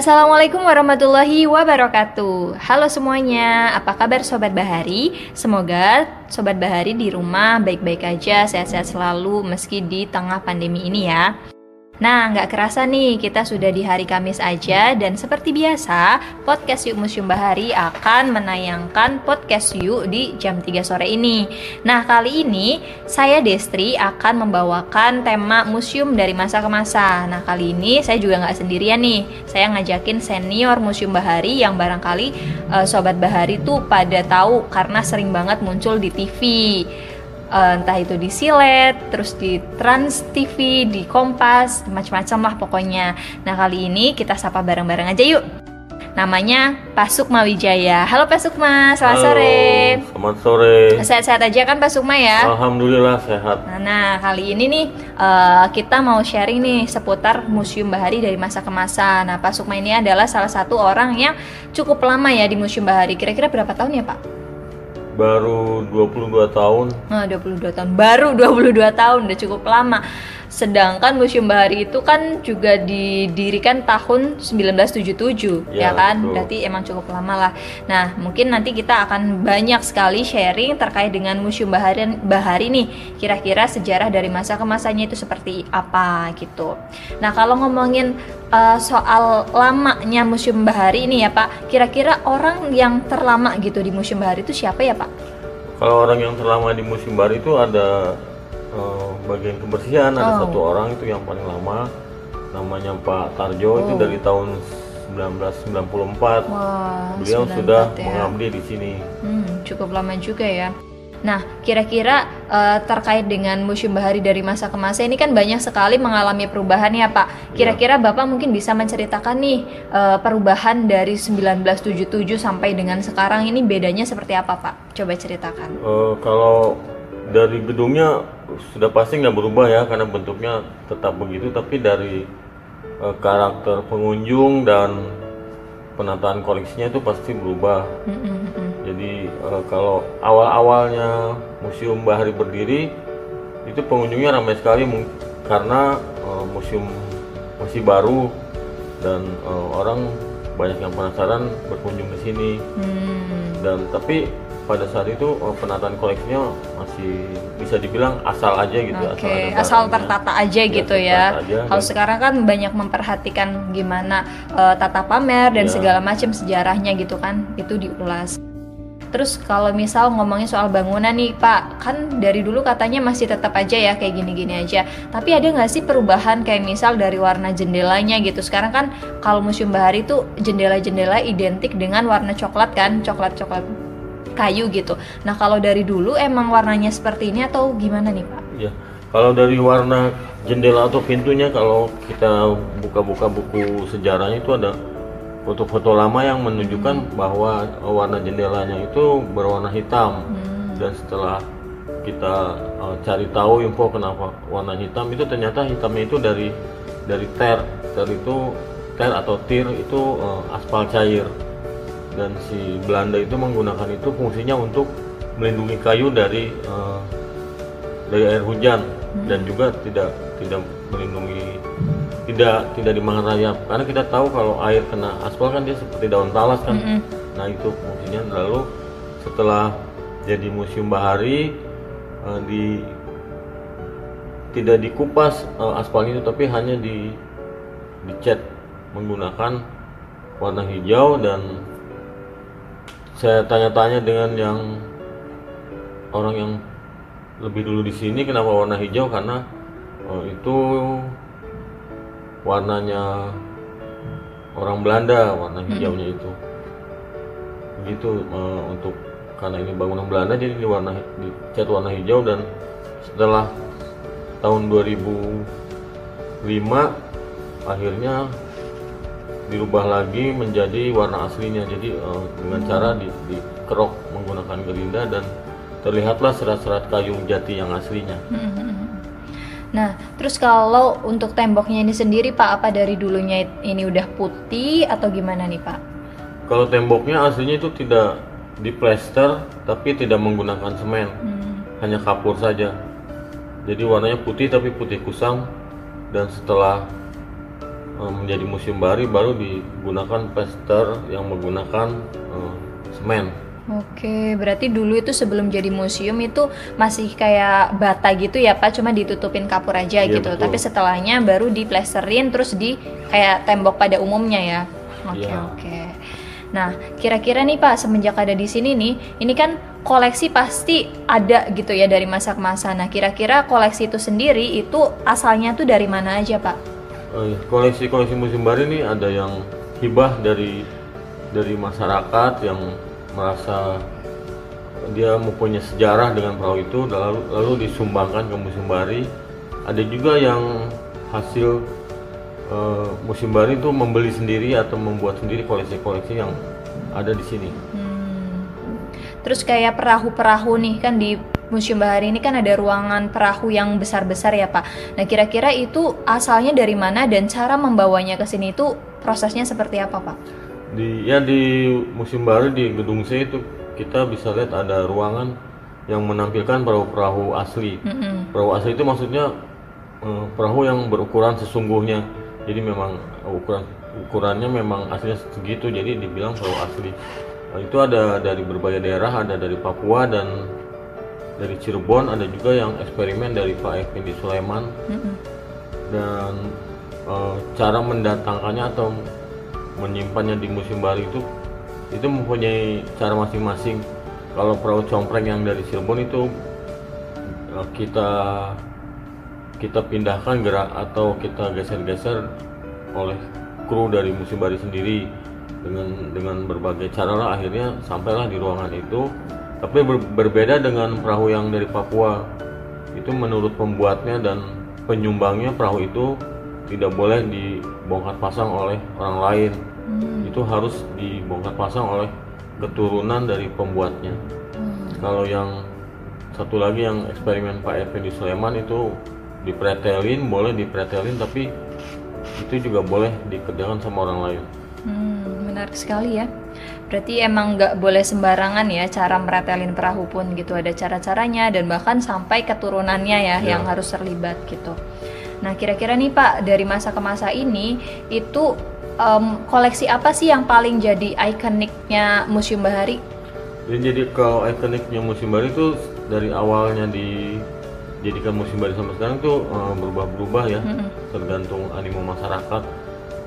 Assalamualaikum warahmatullahi wabarakatuh Halo semuanya, apa kabar Sobat Bahari? Semoga Sobat Bahari di rumah baik-baik aja, sehat-sehat selalu meski di tengah pandemi ini ya Nah, nggak kerasa nih, kita sudah di hari Kamis aja dan seperti biasa, Podcast Yuk Museum Bahari akan menayangkan Podcast Yuk di jam 3 sore ini. Nah, kali ini saya Destri akan membawakan tema museum dari masa ke masa. Nah, kali ini saya juga nggak sendirian nih. Saya ngajakin senior Museum Bahari yang barangkali uh, Sobat Bahari tuh pada tahu karena sering banget muncul di TV uh, entah itu di Silet, terus di Trans TV, di Kompas, macam-macam lah pokoknya. Nah kali ini kita sapa bareng-bareng aja yuk. Namanya Pak Sukma Wijaya. Halo Pak Sukma, selamat Halo, sore. Selamat sore. Sehat-sehat aja kan Pak Sukma ya? Alhamdulillah sehat. Nah, nah, kali ini nih uh, kita mau sharing nih seputar Museum Bahari dari masa ke masa. Nah, Pak Sukma ini adalah salah satu orang yang cukup lama ya di Museum Bahari. Kira-kira berapa tahun ya Pak? Baru 22 tahun. Nah, 22 tahun. Baru 22 tahun, udah cukup lama. Sedangkan Museum Bahari itu kan juga didirikan tahun 1977, ya, Ya, kan? betul. Berarti emang cukup lama lah. Nah, mungkin nanti kita akan banyak sekali sharing terkait dengan Museum Bahari Bahari nih. Kira-kira sejarah dari masa ke masanya itu seperti apa gitu. Nah, kalau ngomongin uh, soal lamanya Museum Bahari ini ya, Pak. Kira-kira orang yang terlama gitu di Museum Bahari itu siapa ya, Pak? Kalau orang yang terlama di musim baru itu ada eh, bagian kebersihan, ada Oh. satu orang itu yang paling lama, namanya Pak Tarjo itu Oh. dari tahun 1994. Wah, Beliau 94 sudah ya. mengabdi di sini. Hmm, cukup lama juga ya. Nah, kira-kira eh, terkait dengan Museum Bahari dari masa ke masa ini kan banyak sekali mengalami perubahan ya, Pak. Kira-kira Bapak mungkin bisa menceritakan nih eh, perubahan dari 1977 sampai dengan sekarang ini bedanya seperti apa, Pak? Coba ceritakan. Eh, kalau dari gedungnya sudah pasti nggak berubah ya karena bentuknya tetap begitu tapi dari eh, karakter pengunjung dan penataan koleksinya itu pasti berubah. Mm, mm, mm, mm. jadi eh, kalau awal-awalnya museum Bahari berdiri itu pengunjungnya ramai sekali karena eh, museum masih baru dan eh, orang banyak yang penasaran berkunjung ke sini. Hmm, dan tapi pada saat itu eh, penataan koleksinya masih bisa dibilang asal aja gitu Oke, ada asal barangnya. tertata aja Ya, gitu ya. aja, Kalau dan- sekarang kan banyak memperhatikan gimana eh, tata pamer dan Ya. segala macam sejarahnya gitu kan, itu diulas. Terus kalau misal ngomongin soal bangunan nih Pak, kan dari dulu katanya masih tetap aja ya kayak gini-gini aja. Tapi ada nggak sih perubahan kayak misal dari warna jendelanya gitu? Sekarang kan kalau Museum Bahari itu jendela-jendela identik dengan warna coklat kan, coklat-coklat kayu gitu. Nah kalau dari dulu emang warnanya seperti ini atau gimana nih Pak? Ya, kalau dari warna jendela atau pintunya kalau kita buka-buka buku sejarahnya itu ada foto-foto lama yang menunjukkan bahwa warna jendelanya itu berwarna hitam. Hmm. Dan setelah kita uh, cari tahu info kenapa warna hitam itu ternyata hitamnya itu dari dari ter. Ter itu ter atau tir itu uh, aspal cair. Dan si Belanda itu menggunakan itu fungsinya untuk melindungi kayu dari uh, dari air hujan dan juga tidak tidak melindungi tidak tidak dimakan rayap karena kita tahu kalau air kena aspal kan dia seperti daun talas kan. Mm-mm. nah itu fungsinya. Lalu setelah jadi museum bahari eh, di tidak dikupas eh, aspal itu tapi hanya di dicat menggunakan warna hijau dan saya tanya-tanya dengan yang orang yang lebih dulu di sini kenapa warna hijau? Karena eh, itu warnanya orang Belanda warna hijaunya itu. Begitu eh, untuk karena ini bangunan Belanda jadi di warna dicat warna hijau. Dan setelah tahun 2005 akhirnya dirubah lagi menjadi warna aslinya. Jadi eh, dengan cara di, dikerok menggunakan gerinda dan terlihatlah serat-serat kayu jati yang aslinya. Nah, terus kalau untuk temboknya ini sendiri Pak, apa dari dulunya ini udah putih atau gimana nih Pak? kalau temboknya aslinya itu tidak diplester tapi tidak menggunakan semen. Hmm. hanya kapur saja. Jadi warnanya putih tapi putih kusam. Dan setelah menjadi museum bahari baru digunakan pester yang menggunakan eh, semen. Oke, berarti dulu itu sebelum jadi museum itu masih kayak bata gitu ya Pak, cuma ditutupin kapur aja Iya, gitu. betul. Tapi setelahnya baru diplesterin terus di kayak tembok pada umumnya ya. Oke, Iya. oke. Nah, kira-kira nih Pak, semenjak ada di sini nih, ini kan koleksi pasti ada gitu ya dari masa ke masa. Nah, kira-kira koleksi itu sendiri itu asalnya tuh dari mana aja Pak? Eh, Koleksi-koleksi museum bahari ini ada yang hibah dari dari masyarakat yang merasa dia mempunyai sejarah dengan perahu itu lalu lalu disumbangkan ke museum bahari. Ada juga yang hasil eh, museum bahari itu membeli sendiri atau membuat sendiri koleksi-koleksi yang ada di sini. Hmm. Terus kayak perahu-perahu nih kan di Museum Bahari ini kan ada ruangan perahu yang besar-besar ya Pak. Nah kira-kira itu asalnya dari mana dan cara membawanya ke sini itu prosesnya seperti apa Pak? Di ya di museum bahari di gedung C itu kita bisa lihat ada ruangan yang menampilkan perahu-perahu asli. Mm-mm. Perahu asli itu maksudnya eh, perahu yang berukuran sesungguhnya. Jadi memang ukuran ukurannya memang aslinya segitu. Jadi dibilang perahu asli. Nah, itu ada dari berbagai daerah, ada dari Papua dan dari Cirebon, ada juga yang eksperimen dari Pak Effendi Sulaiman Mm-mm. dan eh, cara mendatangkannya atau menyimpannya di museum Bali itu itu mempunyai cara masing-masing. Kalau perahu compreng yang dari Cirebon itu eh, kita kita pindahkan gerak atau kita geser-geser oleh kru dari museum Bali sendiri dengan dengan berbagai cara lah akhirnya sampailah di ruangan itu. Tapi ber- berbeda dengan perahu yang dari Papua itu menurut pembuatnya dan penyumbangnya perahu itu tidak boleh dibongkar pasang oleh orang lain Hmm. itu harus dibongkar pasang oleh keturunan dari pembuatnya Hmm. kalau yang satu lagi yang eksperimen Pak Effendi Sulaiman itu dipretelin boleh dipretelin tapi itu juga boleh dikerjakan sama orang lain Hmm, menarik sekali ya. Berarti emang nggak boleh sembarangan ya cara meretelin perahu pun gitu. Ada cara-caranya dan bahkan sampai keturunannya ya Ya. yang harus terlibat gitu. Nah kira-kira nih Pak dari masa ke masa ini itu em, koleksi apa sih yang paling jadi ikoniknya Museum Bahari? jadi, jadi kalau ikoniknya musim baru itu dari awalnya dijadikan musim baru sampai sekarang tuh eh, berubah-berubah ya Mm-mm. tergantung animo masyarakat.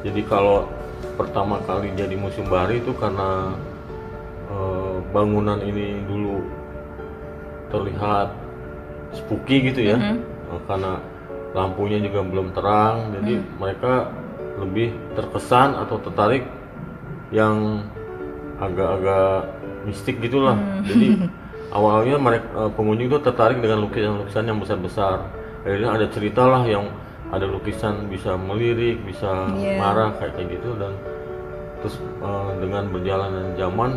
Jadi kalau pertama kali jadi museum bahari itu karena eh, bangunan ini dulu terlihat spooky gitu ya, Mhm. Eh, karena lampunya juga belum terang, jadi Mm. mereka lebih terkesan atau tertarik yang agak-agak mistik gitulah. Mm. Jadi awalnya mereka pengunjung itu tertarik dengan lukisan-lukisan yang besar-besar. Akhirnya ada cerita lah yang ada lukisan bisa melirik, bisa Iya. marah kayak kayak gitu. Dan terus eh, dengan berjalannya zaman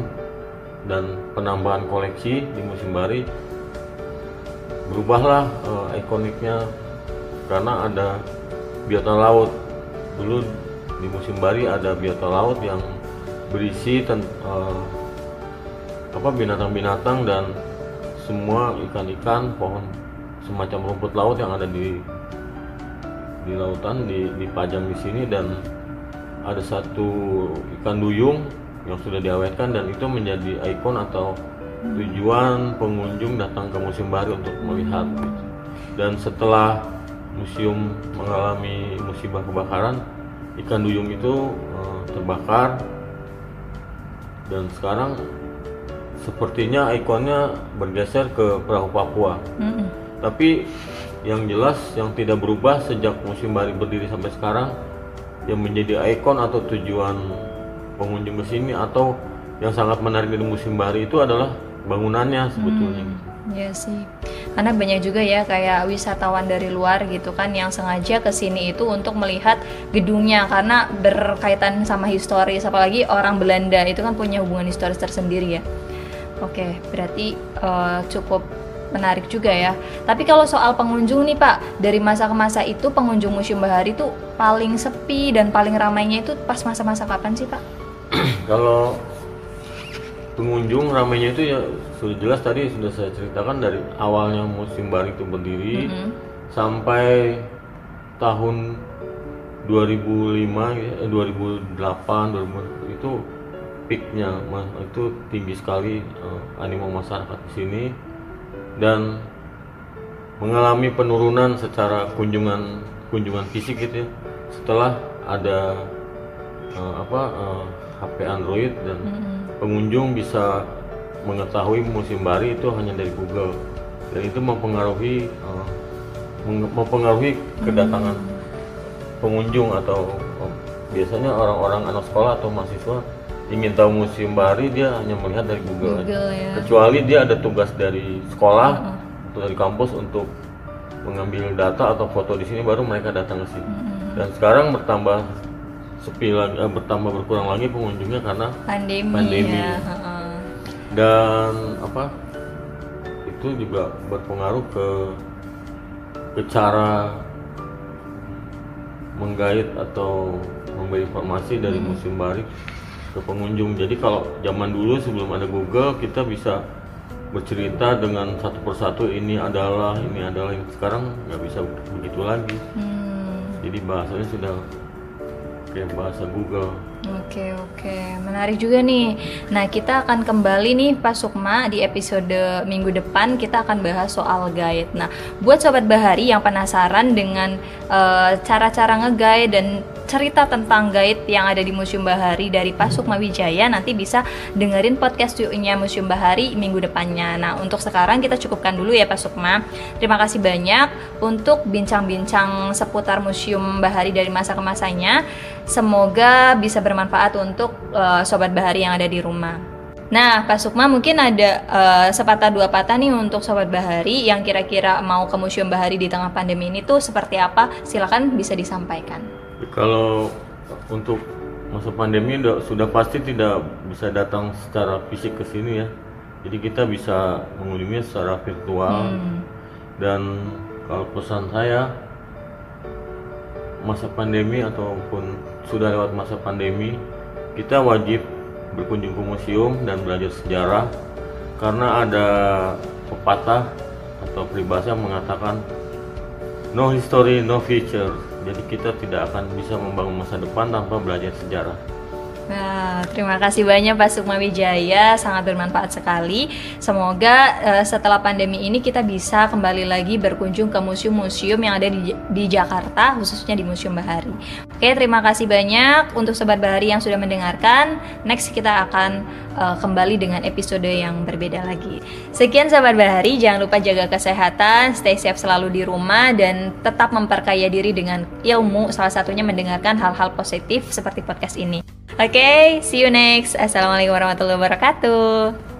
dan penambahan koleksi di musim bari berubahlah eh, ikoniknya. Karena ada biota laut. Dulu di musim bari ada biota laut yang berisi ten- eh, apa binatang-binatang dan semua ikan-ikan pohon semacam rumput laut yang ada di di lautan di- dipajang di sini dan ada satu ikan duyung yang sudah diawetkan dan itu menjadi ikon atau tujuan pengunjung datang ke museum baru untuk melihat. Dan setelah museum mengalami musibah kebakaran ikan duyung itu eh, terbakar. Dan sekarang sepertinya ikonnya bergeser ke perahu Papua. Mm-mm. tapi yang jelas yang tidak berubah sejak musim bari berdiri sampai sekarang yang menjadi ikon atau tujuan pengunjung ke sini atau yang sangat menarik dari musim bari itu adalah bangunannya sebetulnya. Iya sih. Karena banyak juga ya kayak wisatawan dari luar gitu kan yang sengaja ke sini itu untuk melihat gedungnya karena berkaitan sama historis apalagi orang Belanda itu kan punya hubungan historis tersendiri ya. Oke, berarti eh, cukup menarik juga ya. Tapi kalau soal pengunjung nih Pak, dari masa ke masa itu pengunjung Museum Bahari itu paling sepi dan paling ramainya itu pas masa-masa kapan sih Pak? Kalau pengunjung ramainya itu ya sudah jelas tadi sudah saya ceritakan dari awalnya musim bari itu berdiri Mm-mm. sampai tahun 2005 ya, eh, 2008 2000 itu peaknya itu tinggi sekali uh, animo masyarakat di sini dan mengalami penurunan secara kunjungan kunjungan fisik gitu ya. Setelah ada uh, apa uh, HP Android dan Mm-mm. pengunjung bisa mengetahui musim bari itu hanya dari Google. Dan itu mempengaruhi uh, mempengaruhi kedatangan pengunjung atau uh, biasanya orang-orang anak sekolah atau mahasiswa ingin tahu museum bari dia hanya melihat dari Google, aja. Google ya. kecuali dia ada tugas dari sekolah atau dari kampus untuk mengambil data atau foto di sini baru mereka datang ke sini dan sekarang bertambah sepi lagi eh, bertambah berkurang lagi pengunjungnya karena Pandemi, Pandemi. ya. heeh. dan apa itu juga berpengaruh ke ke cara menggait atau memberi informasi dari museum barik ke pengunjung. Jadi kalau zaman dulu sebelum ada Google kita bisa bercerita dengan satu persatu ini adalah ini adalah ini sekarang nggak bisa begitu lagi. Hmm. Jadi bahasanya sudah kayak bahasa Google. Oke oke, menarik juga nih. Nah kita akan kembali nih Pak Sukma di episode minggu depan kita akan bahas soal guide. Nah buat sobat Bahari yang penasaran dengan eh, cara-cara nge-guide dan cerita tentang guide yang ada di Museum Bahari dari Pak Sukma Wijaya nanti bisa dengerin podcast nya Museum Bahari minggu depannya. Nah untuk sekarang kita cukupkan dulu ya Pak Sukma. Terima kasih banyak untuk bincang-bincang seputar Museum Bahari dari masa ke masanya. Semoga bisa bermanfaat untuk eh, sobat Bahari yang ada di rumah. Nah, Pak Sukma mungkin ada eh, sepatah dua patah nih untuk sobat Bahari yang kira-kira mau ke Museum Bahari di tengah pandemi ini tuh seperti apa? Silakan bisa disampaikan. Kalau untuk masa pandemi udah- sudah pasti tidak bisa datang secara fisik ke sini ya. Jadi kita bisa mengunjunginya secara virtual Hmm. dan kalau pesan saya masa pandemi ataupun sudah lewat masa pandemi kita wajib berkunjung ke museum dan belajar sejarah karena ada pepatah atau peribahasa yang mengatakan no history no future jadi kita tidak akan bisa membangun masa depan tanpa belajar sejarah Nah, terima kasih banyak Pak Sukma Wijaya, sangat bermanfaat sekali. Semoga eh, setelah pandemi ini kita bisa kembali lagi berkunjung ke museum-museum yang ada di, di Jakarta, khususnya di Museum Bahari. Oke, terima kasih banyak untuk Sobat Bahari yang sudah mendengarkan. Next kita akan eh, kembali dengan episode yang berbeda lagi. Sekian Sobat Bahari, jangan lupa jaga kesehatan, stay safe selalu di rumah, dan tetap memperkaya diri dengan ilmu, salah satunya mendengarkan hal-hal positif seperti podcast ini. Oke, see you next. Assalamualaikum warahmatullahi wabarakatuh.